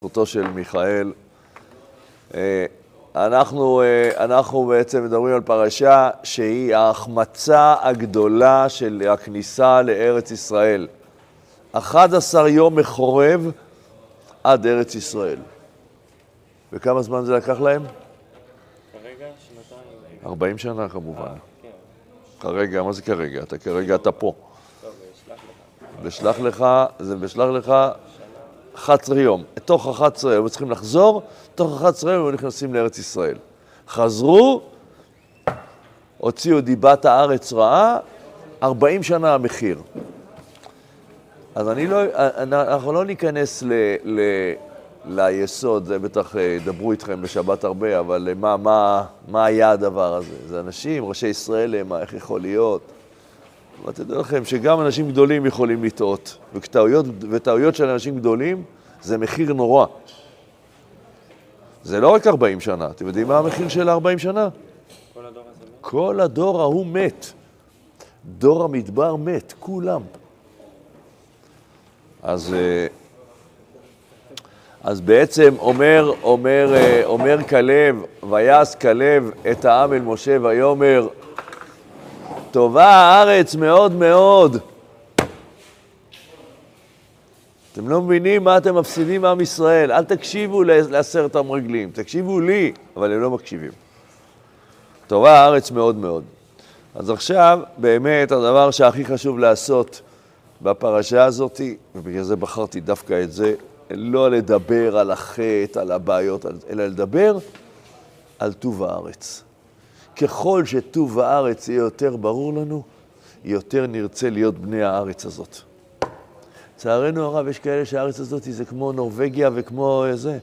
זכותו של מיכאל. אנחנו, אנחנו בעצם מדברים על פרשה שהיא ההחמצה הגדולה של הכניסה לארץ ישראל. 11 יום מחורב עד ארץ ישראל. וכמה זמן זה לקח להם? כרגע שנתיים. 40 שנה כמובן. כן, כרגע, מה זה כרגע? אתה כרגע אתה פה. טוב, אשלח לך. בשלח לך, זה בשלח לך 11 יום. תוך 11 יום, הם צריכים לחזור, תוך 11 יום הם נכנסים לארץ ישראל. חזרו, הוציאו דיבת הארץ רעה, 40 שנה המחיר. אז אני לא, אנחנו לא ניכנס ל, ל, ליסוד, זה בטח אה, ידברו איתכם בשבת הרבה, אבל מה, מה, מה היה הדבר הזה? זה אנשים, ראשי ישראל, הם, איך יכול להיות? אבל תדעו לכם שגם אנשים גדולים יכולים לטעות, וטעויות של אנשים גדולים זה מחיר נורא. זה לא רק 40 שנה, אתם יודעים מה המחיר של 40 שנה? כל הדור הזה מת. כל הדור ההוא מת. דור המדבר מת, כולם. אז, אה, אז בעצם אומר, אומר, אה, אומר כלב, ויעש כלב את העם אל משה ויאמר, טובה הארץ מאוד מאוד. אתם לא מבינים מה אתם מפסידים מעם ישראל. אל תקשיבו לעשרת המרגלים, תקשיבו לי, אבל הם לא מקשיבים. טובה הארץ מאוד מאוד. אז עכשיו, באמת, הדבר שהכי חשוב לעשות בפרשה הזאת, ובגלל זה בחרתי דווקא את זה, לא לדבר על החטא, על הבעיות, אלא לדבר על טוב הארץ. ככל שטוב הארץ יהיה יותר ברור לנו, יותר נרצה להיות בני הארץ הזאת. לצערנו הרב, יש כאלה שהארץ הזאת זה כמו נורבגיה וכמו זה.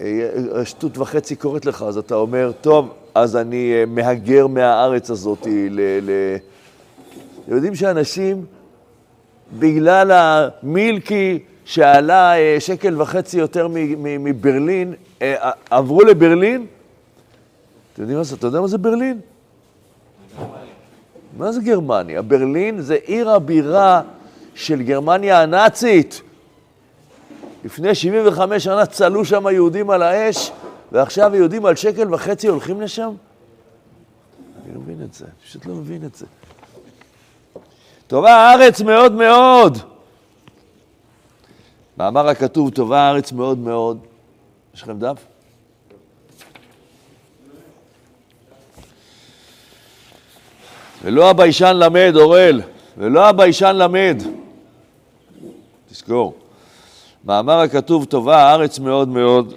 ושטות וחצי קורית לך, אז אתה אומר, טוב, אז אני אה, מהגר מהארץ הזאת ל... ל... יודעים שאנשים, בגלל המילקי שעלה אה, שקל וחצי יותר מברלין, אה, עברו לברלין? אתם יודעים מה זה? אתה יודע מה זה ברלין? מה זה גרמניה? ברלין זה עיר הבירה של גרמניה הנאצית. לפני 75 שנה צלו שם יהודים על האש, ועכשיו יהודים על שקל וחצי הולכים לשם? אני לא מבין את זה, אני פשוט לא מבין את זה. טובה הארץ מאוד מאוד. מאמר הכתוב, טובה הארץ מאוד מאוד. יש לכם דף? ולא הביישן למד, אורל, ולא הביישן למד. תזכור. מאמר הכתוב, טובה הארץ מאוד מאוד,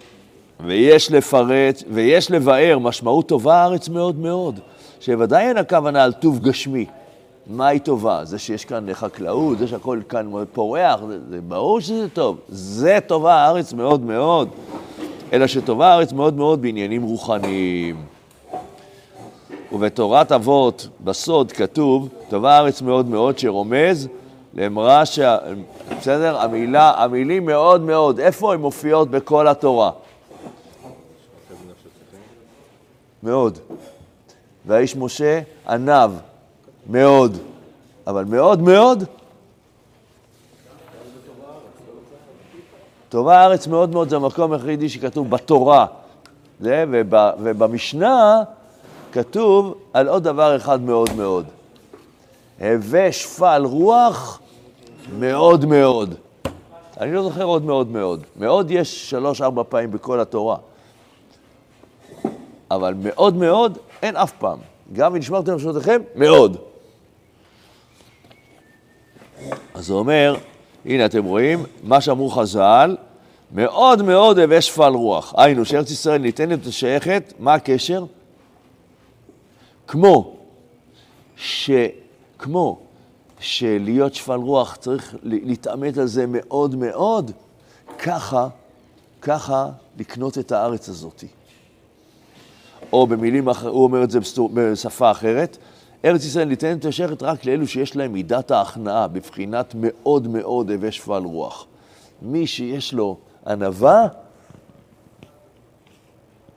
ויש לפרט, ויש לבאר, משמעות טובה הארץ מאוד מאוד, שוודאי אין הכוונה על טוב גשמי. מהי טובה? זה שיש כאן חקלאות, זה שהכל כאן פורח, זה, זה ברור שזה טוב. זה טובה הארץ מאוד מאוד, אלא שטובה הארץ מאוד מאוד בעניינים רוחניים. ובתורת אבות, בסוד, כתוב, טובה הארץ מאוד מאוד, שרומז לאמרה ש... בסדר? המילה, המילים מאוד מאוד, איפה הן מופיעות בכל התורה? מאוד. והאיש משה עניו, מאוד. אבל מאוד מאוד, טובה הארץ מאוד מאוד, זה המקום היחידי שכתוב בתורה. ובמשנה כתוב על עוד דבר אחד מאוד מאוד. הווה שפל רוח מאוד מאוד. אני לא זוכר עוד מאוד מאוד. מאוד יש שלוש-ארבע פעמים בכל התורה. אבל מאוד מאוד אין אף פעם. גם ונשמרתם נפשותיכם, מאוד. אז הוא אומר, הנה אתם רואים, מה שאמרו חז"ל, מאוד מאוד הווה שפל רוח. היינו, שארץ ישראל ניתנת ושייכת, מה הקשר? כמו, ש... כמו שלהיות שפל רוח צריך להתעמת על זה מאוד מאוד, ככה, ככה לקנות את הארץ הזאת. או במילים אחרות, הוא אומר את זה בשפה אחרת, ארץ ישראל ניתנת ושייכת רק לאלו שיש להם מידת ההכנעה, בבחינת מאוד מאוד הווה שפל רוח. מי שיש לו ענווה,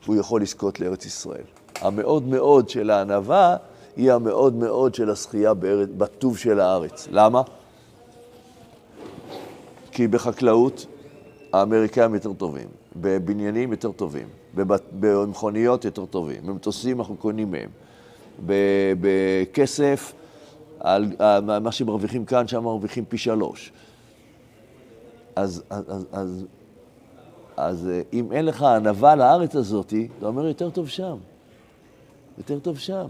הוא יכול לזכות לארץ ישראל. המאוד מאוד של הענווה היא המאוד מאוד של הזכייה בטוב של הארץ. למה? כי בחקלאות האמריקאים יותר טובים, בבניינים יותר טובים, במכוניות יותר טובים, במטוסים אנחנו קונים מהם, בכסף, על, על מה שמרוויחים כאן, שם מרוויחים פי שלוש. אז, אז, אז, אז, אז אה, אם אין לך ענווה לארץ הזאת, אתה אומר יותר טוב שם. יותר טוב שם.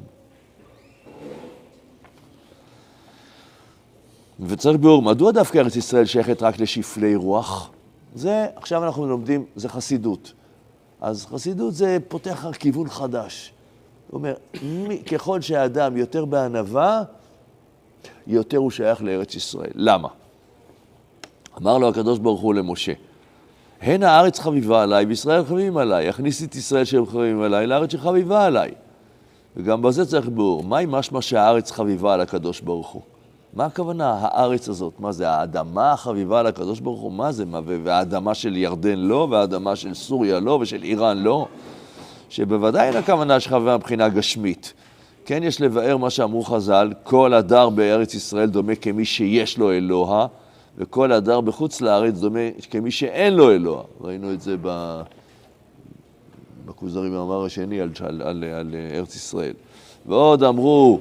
וצריך ביאור, מדוע דווקא ארץ ישראל שייכת רק לשפלי רוח? זה, עכשיו אנחנו לומדים, זה חסידות. אז חסידות זה פותח כיוון חדש. הוא אומר, ככל שהאדם יותר בענווה, יותר הוא שייך לארץ ישראל. למה? אמר לו הקדוש ברוך הוא למשה, הן הארץ חביבה עליי וישראל חביבים עליי, הכניס את ישראל שהם חביבים עליי לארץ שחביבה עליי. וגם בזה צריך ביאור. מהי משמע שהארץ חביבה על הקדוש ברוך הוא? מה הכוונה, הארץ הזאת? מה זה, האדמה החביבה על הקדוש ברוך הוא? מה זה? מה, והאדמה של ירדן לא, והאדמה של סוריה לא, ושל איראן לא? שבוודאי אין הכוונה שחביבה מבחינה גשמית. כן יש לבאר מה שאמרו חז"ל, כל הדר בארץ ישראל דומה כמי שיש לו אלוה, וכל הדר בחוץ לארץ דומה כמי שאין לו אלוה. ראינו את זה ב... בכוזרי במאמר השני על, על, על, על ארץ ישראל. ועוד אמרו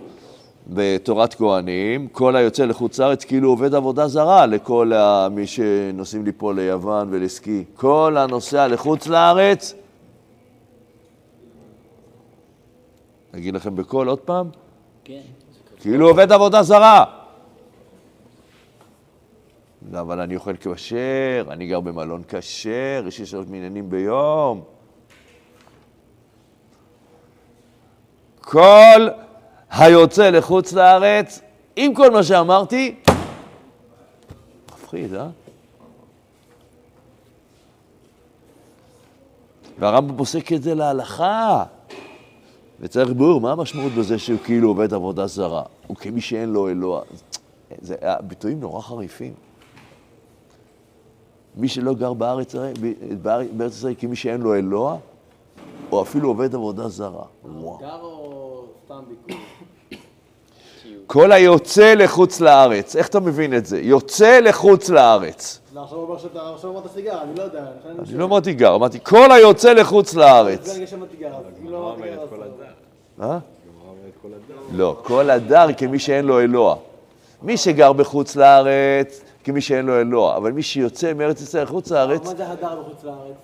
בתורת כהנים, כל היוצא לחוץ לארץ כאילו עובד עבודה זרה לכל מי שנוסעים ליפול ליוון ולסקי. כל הנוסע לחוץ לארץ, אגיד לכם בקול עוד פעם, כן. כאילו עובד עבודה זרה. אבל אני אוכל כשר, אני גר במלון כשר, יש לי שעות מניינים ביום. כל היוצא לחוץ לארץ, עם כל מה שאמרתי, מפחיד, אה? והרמב"ם פוסק את זה להלכה. וצריך ביאור, מה המשמעות בזה שהוא כאילו עובד עבודה זרה? הוא כמי שאין לו אלוה. זה ביטויים נורא חריפים. מי שלא גר בארץ, בארץ בארץ ישראל כמי שאין לו אלוה, או אפילו עובד עבודה זרה. גר או סתם ביקור? כל היוצא לחוץ לארץ, איך אתה מבין את זה? יוצא לחוץ לארץ. לא, עכשיו אמרת סיגר, אני לא יודע. אני לא אמרתי גר, אמרתי כל היוצא לחוץ לארץ. לא. אה? לא, כל הדר כמי שאין לו אלוה. מי שגר בחוץ לארץ, כמי שאין לו אלוה, אבל מי שיוצא מארץ ישראל לחוץ לארץ, מה זה הדר בחוץ לארץ?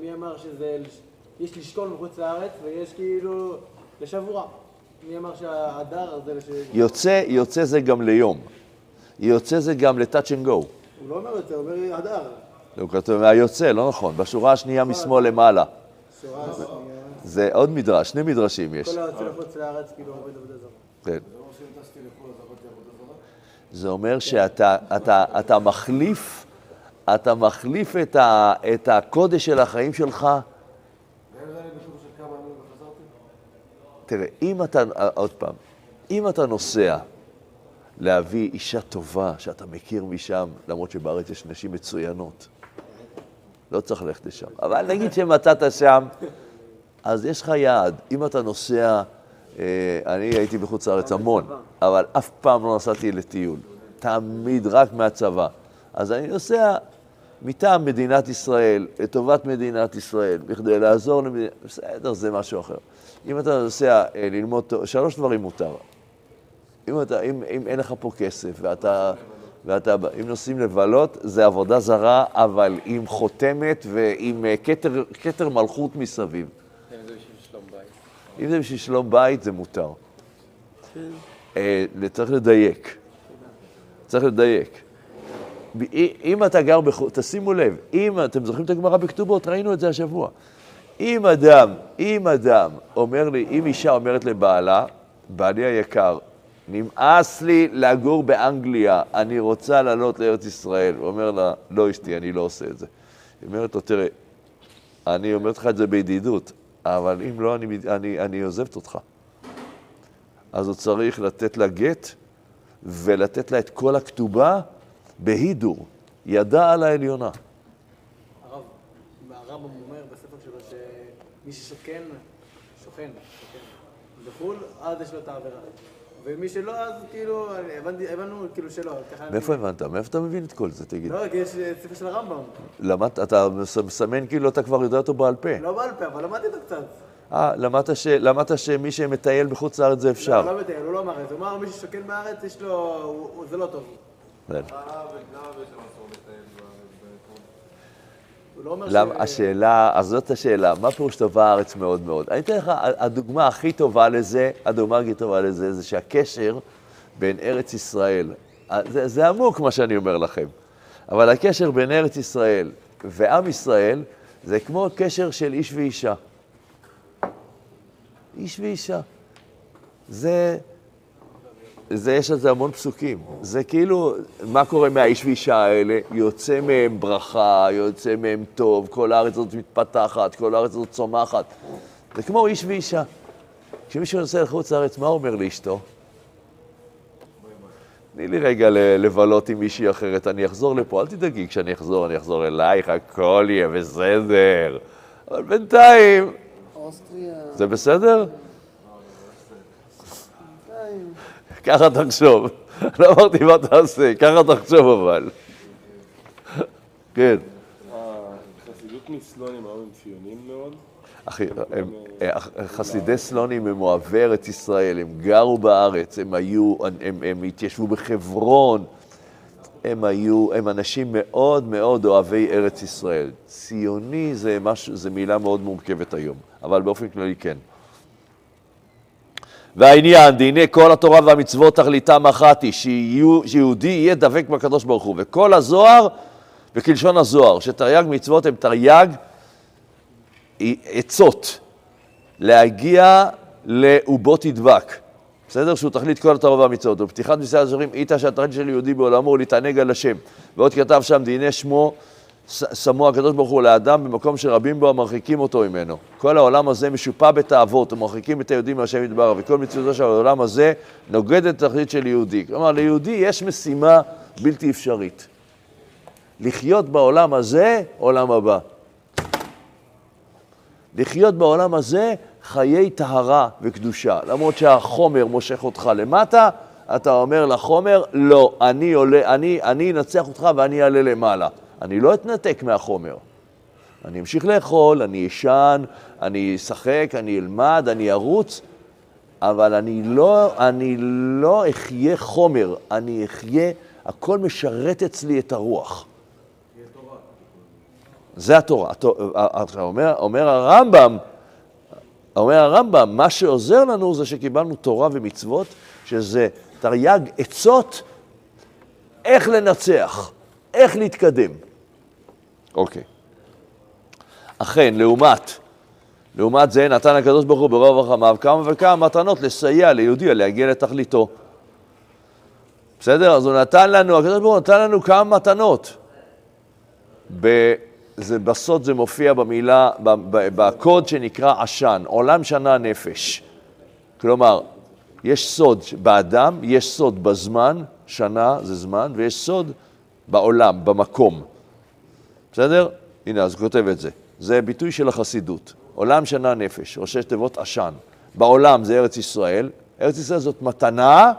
מי אמר שזה, יש לשקול בחוץ לארץ ויש כאילו לשבוע. מי אמר שההדר זה לש... יוצא, יוצא זה גם ליום. יוצא זה גם ל-touch and go. הוא לא אומר את זה, הוא אומר הדר. לא כתוב היוצא, לא נכון, בשורה השנייה משמאל למעלה. שורה שנייה. זה עוד מדרש, שני מדרשים יש. כל היוצא לחוץ לארץ כאילו עובד עבודה זרה. כן. זה אומר שאתה אתה, אתה מחליף, אתה מחליף את, ה, את הקודש של החיים שלך. תראה, אם אתה, עוד פעם, אם אתה נוסע להביא אישה טובה שאתה מכיר משם, למרות שבארץ יש נשים מצוינות, לא צריך ללכת לשם. אבל נגיד שמצאת שם, אז יש לך יעד. אם אתה נוסע, אה, אני הייתי בחוץ לארץ המון, אבל אף פעם לא נסעתי לטיול. תמיד רק מהצבא. אז אני נוסע מטעם מדינת ישראל, לטובת מדינת ישראל, בכדי לעזור למדינת... בסדר, זה משהו אחר. אם אתה נוסע אה, ללמוד, שלוש דברים מותר. אם, אתה, אם, אם אין לך פה כסף ואתה, ואתה, אם נוסעים לבלות, זה עבודה זרה, אבל עם חותמת ועם אה, כתר, כתר מלכות מסביב. אם זה בשביל שלום בית. אם זה בשביל שלום בית, זה מותר. אה, צריך לדייק. צריך לדייק. אם אתה גר בחו"ל, תשימו לב, אם, אתם זוכרים את הגמרא בכתובות? ראינו את זה השבוע. אם אדם, אם אדם אומר לי, אם אישה אומרת לבעלה, בעלי היקר, נמאס לי לגור באנגליה, אני רוצה לעלות לארץ ישראל. הוא אומר לה, לא אשתי, אני לא עושה את זה. היא אומרת לו, תראה, אני אומרת לך את זה בידידות, אבל אם לא, אני, אני, אני עוזבת אותך. אז הוא צריך לתת לה גט ולתת לה את כל הכתובה בהידור, ידה על העליונה. הרב, הרמב"ם אומר בספר שלו שמי ששוכן, שוכן, שוכן, בחו"ל, אז יש לו את העבירה. ומי שלא, אז כאילו, הבנתי- הבנו כאילו שלא. מאיפה הבנת? מאיפה אתה מבין את כל זה, תגיד? לא, כי יש ספר של הרמב"ם. למדת, אתה מס- מסמן כאילו אתה כבר יודע אותו בעל פה. לא בעל פה, אבל למדתי אותו קצת. אה, למדת ש- למדת שמי שמטייל בחוץ לארץ זה אפשר. לא, לא מטייל, הוא לא אמר את זה. הוא אמר, מי ששוקל מהארץ, יש לו... זה לא טוב. כן. הוא לא אומר למה, השאלה, אז זאת השאלה, מה פירוש טוב הארץ מאוד מאוד? אני אתן לך, הדוגמה הכי טובה לזה, הדוגמה הכי טובה לזה, זה שהקשר בין ארץ ישראל, זה, זה עמוק מה שאני אומר לכם, אבל הקשר בין ארץ ישראל ועם ישראל, זה כמו קשר של איש ואישה. איש ואישה. זה, זה, יש על זה המון פסוקים. זה כאילו, מה קורה מהאיש ואישה האלה? יוצא מהם ברכה, יוצא מהם טוב, כל הארץ הזאת מתפתחת, כל הארץ הזאת צומחת. זה כמו איש ואישה. כשמישהו יוצא לחוץ לארץ, מה הוא אומר לאשתו? תני לי רגע לבלות עם מישהי אחרת, אני אחזור לפה, אל תדאגי, כשאני אחזור, אני אחזור אלייך, הכל יהיה בסדר. אבל בינתיים, אוסטריה, זה בסדר? בינתיים. ככה תחשוב. לא אמרתי מה תעשה, ככה תחשוב אבל. כן. החסידות מסלונים היום הם ציונים מאוד. אחי, הם, אה, חסידי סלונים הם אוהבי ארץ ישראל, הם גרו בארץ, הם היו, הם, הם התיישבו בחברון, הם היו, הם אנשים מאוד מאוד אוהבי ארץ ישראל. ציוני זה, משהו, זה מילה מאוד מורכבת היום, אבל באופן כללי כן. והעניין, והנה כל התורה והמצוות תכליתם אחת היא, שיהודי יהיה דבק בקדוש ברוך הוא. וכל הזוהר, וכלשון הזוהר, שתרי"ג מצוות הם תרי"ג עצות להגיע לאובו תדבק. בסדר? שהוא תכלית כל התורה והמצוות. ובפתיחת מסעד השערים, איתה שהתכלית של יהודי בעולמו הוא להתענג על השם. ועוד כתב שם, והנה שמו שמו הקדוש ברוך הוא לאדם במקום שרבים בו המרחיקים אותו ממנו. כל העולם הזה משופע בתאוות ומרחיקים את היהודים מהשם יתברך, וכל מציאותו של העולם הזה נוגדת את התכלית של יהודי. כלומר, ליהודי יש משימה בלתי אפשרית. לחיות בעולם הזה, עולם הבא. לחיות בעולם הזה חיי טהרה וקדושה. למרות שהחומר מושך אותך למטה, אתה אומר לחומר, לא, אני עולה, אני, אני אנצח אותך ואני אעלה למעלה. אני לא אתנתק מהחומר. אני אמשיך לאכול, אני אשן, אני אשחק, אני אלמד, אני ארוץ, אבל אני לא, אני לא אחיה חומר, אני אחיה, הכל משרת אצלי את הרוח. זה התורה. אומר, אומר הרמב"ם, אומר הרמב"ם, מה שעוזר לנו זה שקיבלנו תורה ומצוות, שזה תרי"ג עצות איך לנצח, איך להתקדם. אוקיי. אכן, לעומת, לעומת זה נתן הקדוש ברוך הוא ברוב רחמיו כמה וכמה מתנות לסייע ליהודי להגיע לתכליתו. בסדר? אז הוא נתן לנו, הקדוש ברוך הוא נתן לנו כמה מתנות. ב- זה, בסוד זה מופיע במילה, בקוד שנקרא עשן, עולם שנה נפש. כלומר, יש סוד באדם, יש סוד בזמן, שנה זה זמן, ויש סוד בעולם, במקום. בסדר? הנה, אז הוא כותב את זה. זה ביטוי של החסידות. עולם שנה נפש, ראשי תיבות עשן. בעולם זה ארץ ישראל. ארץ ישראל זאת מתנה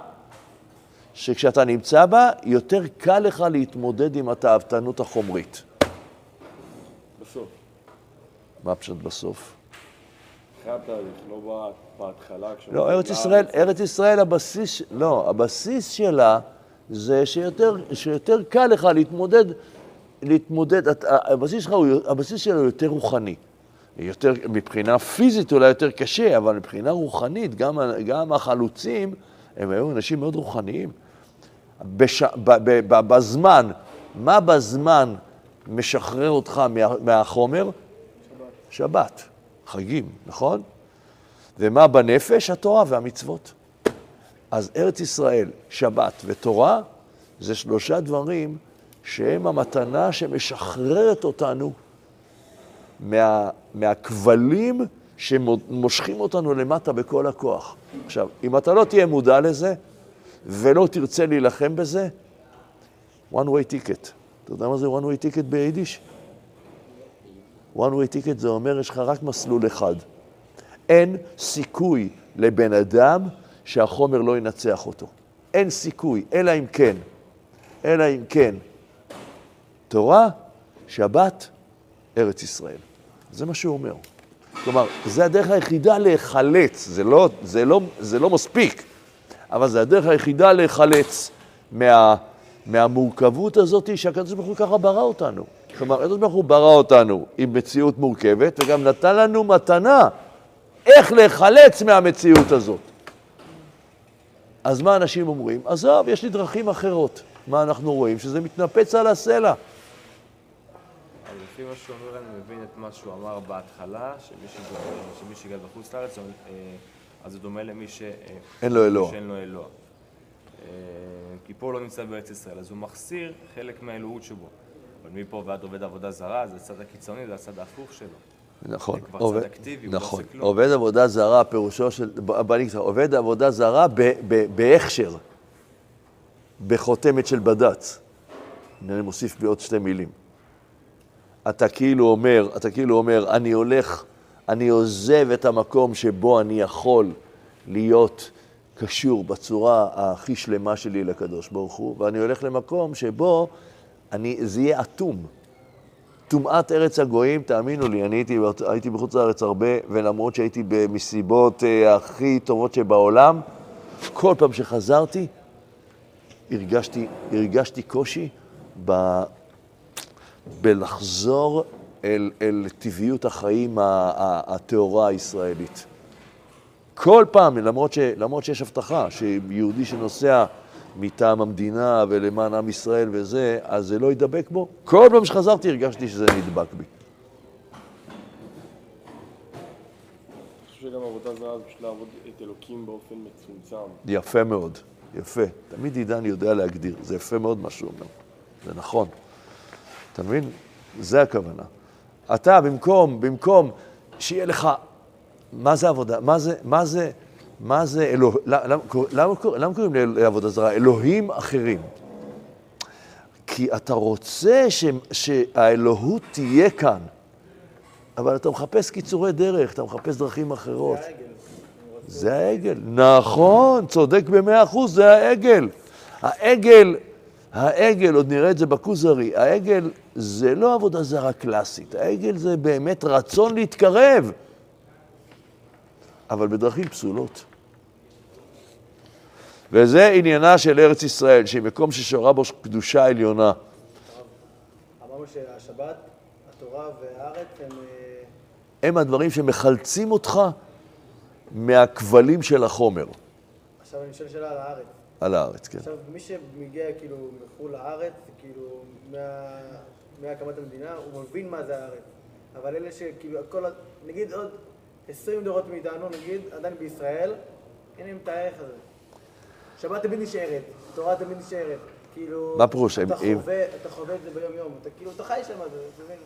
שכשאתה נמצא בה, יותר קל לך להתמודד עם התאוותנות החומרית. בסוף. מה פשוט בסוף? לא בהתחלה. לא, ארץ ישראל, ארץ ישראל הבסיס, לא, הבסיס שלה זה שיותר, שיותר קל לך להתמודד, להתמודד, את- הבסיס שלך, הוא, הבסיס שלו הוא יותר רוחני. יותר, מבחינה פיזית אולי יותר קשה, אבל מבחינה רוחנית, גם, גם החלוצים, הם היו אנשים מאוד רוחניים. בש, ב, ב, ב, בזמן, מה בזמן משחרר אותך מה, מהחומר? שבת. שבת, חגים, נכון? ומה בנפש? התורה והמצוות. אז ארץ ישראל, שבת ותורה, זה שלושה דברים שהם המתנה שמשחררת אותנו מה, מהכבלים שמושכים אותנו למטה בכל הכוח. עכשיו, אם אתה לא תהיה מודע לזה ולא תרצה להילחם בזה, one way ticket. אתה יודע מה זה one way ticket ביידיש? one way ticket זה אומר, יש לך רק מסלול אחד. אין סיכוי לבן אדם שהחומר לא ינצח אותו. אין סיכוי, אלא אם כן, אלא אם כן, תורה, שבת, ארץ ישראל. זה מה שהוא אומר. כלומר, זה הדרך היחידה להיחלץ, זה לא, זה לא, זה לא מספיק, אבל זה הדרך היחידה להיחלץ מה, מהמורכבות הזאת שהקדוש ברוך הוא ככה ברא אותנו. כלומר, הקדוש ברוך הוא ברא אותנו עם מציאות מורכבת, וגם נתן לנו מתנה איך להיחלץ מהמציאות הזאת. אז מה אנשים אומרים? עזוב, יש לי דרכים אחרות. מה אנחנו רואים? שזה מתנפץ על הסלע. לפי מה שהוא אומר, אני מבין את מה שהוא אמר בהתחלה, שמי שגר- בחוץ לארץ, אה, אז זה דומה למי ש... אין לו אלוה. שאין לו אלוה. אה, כי פה הוא לא נמצא בארץ ישראל, אז הוא מחסיר חלק מהאלוהות שבו. אבל מפה ועד עובד עבודה זרה, זה הצד הקיצוני, זה הצד ההפוך שלו. נכון. זה כבר עובד- צד אקטיבי, הוא לא נכון. עושה כלום. עובד עבודה זרה, פירושו של... נגיד, עובד עבודה זרה בהכשר, בחותמת של בד"ץ. אני מוסיף בעוד שתי מילים. אתה כאילו אומר, אתה כאילו אומר, אני הולך, אני עוזב את המקום שבו אני יכול להיות קשור בצורה הכי שלמה שלי לקדוש ברוך הוא, ואני הולך למקום שבו אני, זה יהיה אטום. טומאת ארץ הגויים, תאמינו לי, אני הייתי, הייתי בחוץ לארץ הרבה, ולמרות שהייתי במסיבות אה, הכי טובות שבעולם, כל פעם שחזרתי, הרגשתי, הרגשתי קושי ב, בלחזור אל, אל טבעיות החיים הטהורה הישראלית. כל פעם, למרות, ש, למרות שיש הבטחה שיהודי שנוסע מטעם המדינה ולמען עם ישראל וזה, אז זה לא ידבק בו. כל פעם שחזרתי הרגשתי שזה נדבק בי. אני חושב שגם עבודה זרה זה פשוט לעבוד את אלוקים באופן מצומצם. יפה מאוד, יפה. תמיד עידן יודע להגדיר, זה יפה מאוד מה שהוא אומר. זה נכון. אתה מבין? זה הכוונה. אתה, במקום, במקום שיהיה לך, מה זה עבודה? מה זה, מה זה, מה זה אלוה... למה, למה, למה קוראים לעבודה זרה? אלוהים אחרים. כי אתה רוצה ש, שהאלוהות תהיה כאן, אבל אתה מחפש קיצורי דרך, אתה מחפש דרכים אחרות. זה העגל. נכון, צודק במאה אחוז, זה העגל. העגל, העגל, עוד נראה את זה בכוזרי, העגל זה לא עבודה זרה קלאסית, העגל זה באמת רצון להתקרב, אבל בדרכים פסולות. וזה עניינה של ארץ ישראל, שהיא מקום ששורה בו קדושה עליונה. אמרנו שהשבת, התורה והארץ הם... אה, הם הדברים שמחלצים אותך מהכבלים של החומר עכשיו אני שואל שאלה על הארץ. על הארץ, כן. עכשיו, מי שמגיע כאילו מחו"ל לארץ, כאילו, מה- מהקמת המדינה, הוא מבין מה זה הארץ. אבל אלה שכאילו, כל, ה- נגיד עוד 20 דורות מאיתנו, נגיד, עדיין בישראל, אין להם את הערך הזה. שבת תמיד נשארת, תורה תמיד נשארת. כאילו, מה פירוש? אתה אם- חווה, אתה חווה את זה ביום-יום, אתה כאילו, אתה חי שם, אתה מבין?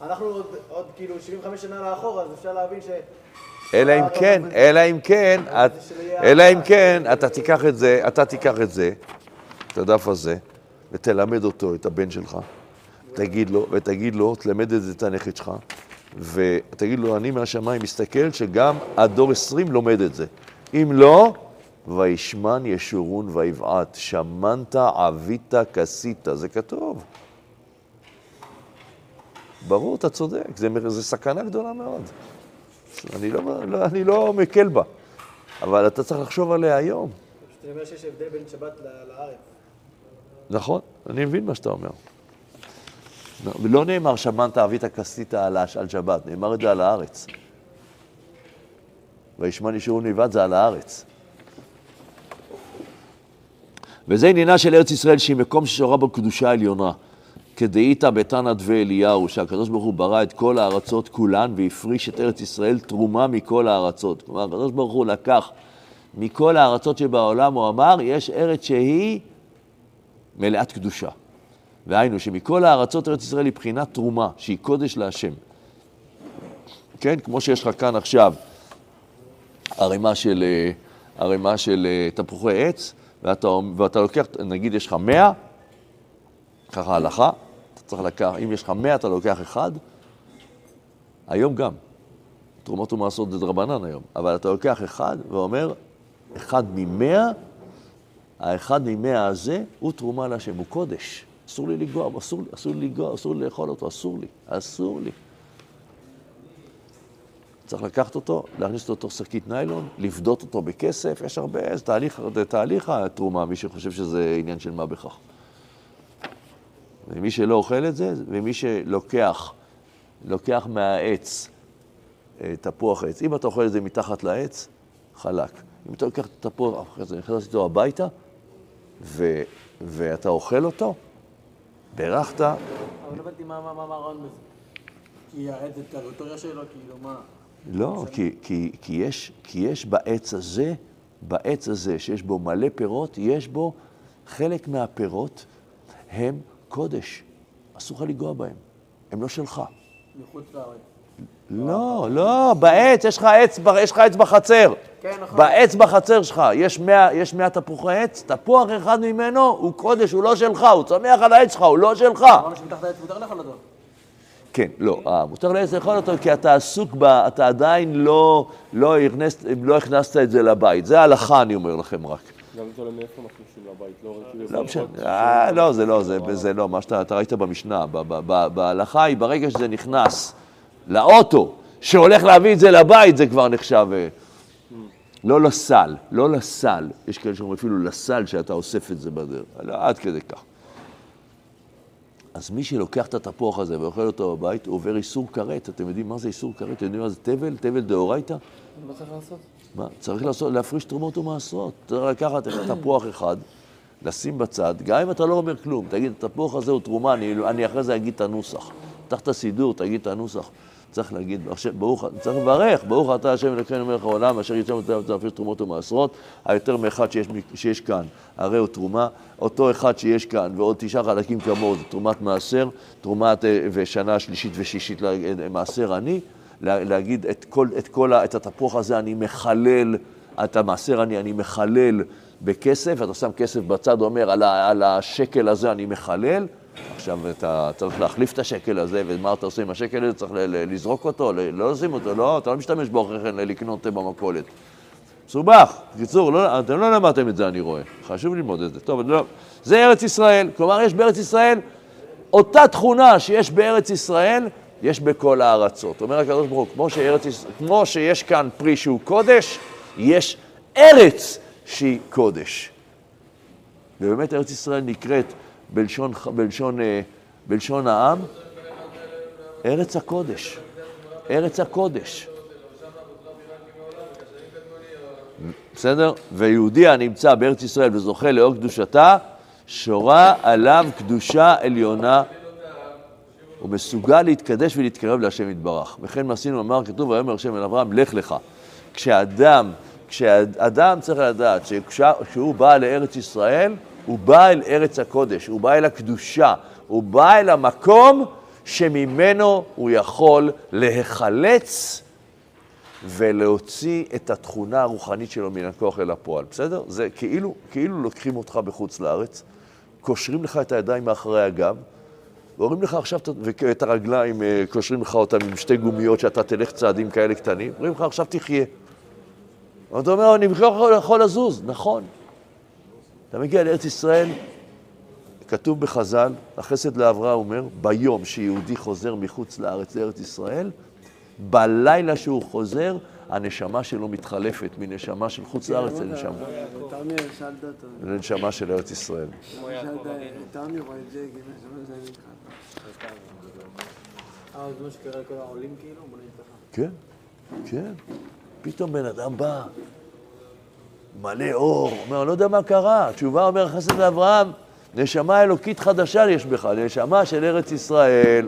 אנחנו עוד, עוד כאילו 75 שנה לאחור, אז אפשר להבין ש... אלא אם כן, אלא אם כן, אלא אם כן, אתה תיקח את זה, אתה תיקח את זה, את הדף הזה, ותלמד אותו, את הבן שלך, תגיד לו, ותגיד לו, תלמד את זה את הנכד שלך, ותגיד לו, אני מהשמיים מסתכל שגם הדור 20 לומד את זה. אם לא, וישמן ישורון ויבעט, שמנת עבית כסית, זה כתוב. ברור, אתה צודק, זה, זה סכנה גדולה מאוד. אני לא, לא, אני לא מקל בה, אבל אתה צריך לחשוב עליה היום. פשוט אני אומר שיש הבדל בין שבת לארץ. נכון, אני מבין מה שאתה אומר. לא, ולא נאמר שמנת אבית כסית על, שבת, נאמר את זה על הארץ. וישמן ישורון ויבעט זה על הארץ. וזה עניינה של ארץ ישראל, שהיא מקום ששורה בו קדושה עליונה. כדאיתא בתנא דבי אליהו, שהקדוש ברוך הוא ברא את כל הארצות כולן והפריש את ארץ ישראל תרומה מכל הארצות. כלומר, הקדוש ברוך הוא לקח מכל הארצות שבעולם, הוא אמר, יש ארץ שהיא מלאת קדושה. והיינו, שמכל הארצות ארץ ישראל היא בחינת תרומה, שהיא קודש להשם. כן, כמו שיש לך כאן עכשיו ערימה של, אה, ערימה של אה, תפוחי עץ, ואתה, ואתה לוקח, נגיד יש לך 100, ככה הלכה, צריך לקחת, אם יש לך 100 אתה לוקח אחד, היום גם, תרומות ומעשרות זה דרבנן היום, אבל אתה לוקח אחד ואומר, אחד ממאה, האחד ממאה הזה הוא תרומה להשם, הוא קודש. אסור לי לנגוע, בו, אסור, אסור לי לנגוע, אסור לי לאכול אותו, אסור לי, אסור לי. צריך לקחת אותו, להכניס אותו לתוך שקית ניילון, לפדות אותו בכסף, יש הרבה, זה תהליך, זה תהליך התרומה, מי שחושב שזה עניין של מה בכך. ומי שלא אוכל את זה, ומי שלוקח, לוקח מהעץ אה, תפוח עץ, אם אתה אוכל את זה מתחת לעץ, חלק. אם אתה לוקח את התפוח זה, נכנס איתו הביתה, ו, ואתה אוכל אותו, בירכת, אבל לא הבנתי מה הרעיון בזה. כי העץ זה טריטוריה שלו, כאילו, מה? לא, כי, כי, כי, יש, כי יש בעץ הזה, בעץ הזה, שיש בו מלא פירות, יש בו חלק מהפירות הם קודש. אסור לך לנגוע בהם, הם לא שלך. מחוץ לארץ. לא, לא, בעץ, יש לך עץ, יש לך עץ בחצר. כן, נכון. בעץ בחצר שלך, יש 100, יש 100 תפוחי עץ, תפוח אחד ממנו הוא קודש, הוא לא שלך, הוא צומח על העץ שלך, הוא לא שלך. אמרנו שמתחת לעץ מותר לאכול אותו. כן, לא, אה, מותר לעץ לאכול אותו כי אתה עסוק ב... אתה עדיין לא, לא, הכנסת, לא הכנסת את זה לבית. זה ההלכה, אני אומר לכם רק. גם זה עולה מאיפה לא ראיתי לא משנה, אה, לא, זה לא, זה, זה לא, מה שאתה אתה ראית במשנה, בהלכה היא ברגע שזה נכנס לאוטו, שהולך להביא את זה לבית, זה כבר נחשב, אה, לא לסל, לא לסל, יש כאלה שאומרים אפילו לסל שאתה אוסף את זה בדרך, לא, עד כדי כך. אז מי שלוקח את התפוח הזה ואוכל אותו בבית, הוא עובר איסור כרת. אתם יודעים מה זה איסור כרת? אתם יודעים מה זה תבל? תבל דאורייתא? מה צריך לעשות? מה? צריך לעשות, להפריש תרומות ומעשרות. צריך לקחת את תפוח אחד, לשים בצד, גם אם אתה לא אומר כלום, תגיד, התפוח הזה הוא תרומה, אני, אני אחרי זה אגיד את הנוסח. פתח את הסידור, תגיד את הנוסח. צריך להגיד, ברוך, צריך לברך, ברוך אתה השם אלוקינו מלך העולם, אשר יצא ותלך להפריש תרומות ומעשרות, היותר מאחד שיש, שיש כאן, הרי הוא תרומה, אותו אחד שיש כאן ועוד תשעה חלקים כמוהו, זה תרומת מעשר, תרומת אה, ושנה שלישית ושישית לה- מעשר עני, לה- להגיד את כל, את כל את התפוח הזה אני מחלל, את המעשר אני, אני מחלל בכסף, אתה שם כסף בצד, אומר על, על השקל הזה אני מחלל, עכשיו אתה צריך להחליף את השקל הזה, ומה אתה עושה עם השקל הזה? צריך לזרוק אותו, לא לשים אותו, לא, אתה לא משתמש בו אחרי כן לקנות במכולת. מסובך. בקיצור, לא, אתם לא למדתם את זה, אני רואה. חשוב ללמוד את זה. טוב, לא. זה ארץ ישראל. כלומר, יש בארץ ישראל אותה תכונה שיש בארץ ישראל, יש בכל הארצות. אומר הקדוש ברוך הוא, כמו, כמו שיש כאן פרי שהוא קודש, יש ארץ שהיא קודש. ובאמת ארץ ישראל נקראת בלשון, בלשון, אה, בלשון העם, ארץ הקודש. ארץ הקודש. בסדר? ויהודי הנמצא בארץ ישראל וזוכה לאור קדושתה, שורה עליו קדושה עליונה. הוא מסוגל להתקדש ולהתקרב להשם יתברך. וכן מעשינו אמר, כתוב ויאמר השם אל אברהם, לך לך. כשאדם, כשאדם צריך לדעת שכשהוא בא לארץ ישראל, הוא בא אל ארץ הקודש, הוא בא אל הקדושה, הוא בא אל המקום שממנו הוא יכול להיחלץ ולהוציא את התכונה הרוחנית שלו מן הכוח אל הפועל, בסדר? זה כאילו, כאילו לוקחים אותך בחוץ לארץ, קושרים לך את הידיים מאחורי הגב, ואומרים לך עכשיו, ואת הרגליים, אה, קושרים לך אותם עם שתי גומיות שאתה תלך צעדים כאלה קטנים, אומרים לך עכשיו תחיה. ואתה אומר, אני בכלל לא יכול לזוז, נכון. אתה מגיע לארץ ישראל, כתוב בחז"ל, החסד לאברהם אומר, ביום שיהודי חוזר מחוץ לארץ לארץ ישראל, בלילה שהוא חוזר, הנשמה שלו מתחלפת מנשמה של חוץ לארץ לנשמה. לנשמה של ארץ ישראל. אה, כאילו? כן, כן. פתאום בן אדם בא, מלא אור, אומר, לא יודע מה קרה. התשובה אומר חסד לאברהם, נשמה אלוקית חדשה יש בך, נשמה של ארץ ישראל.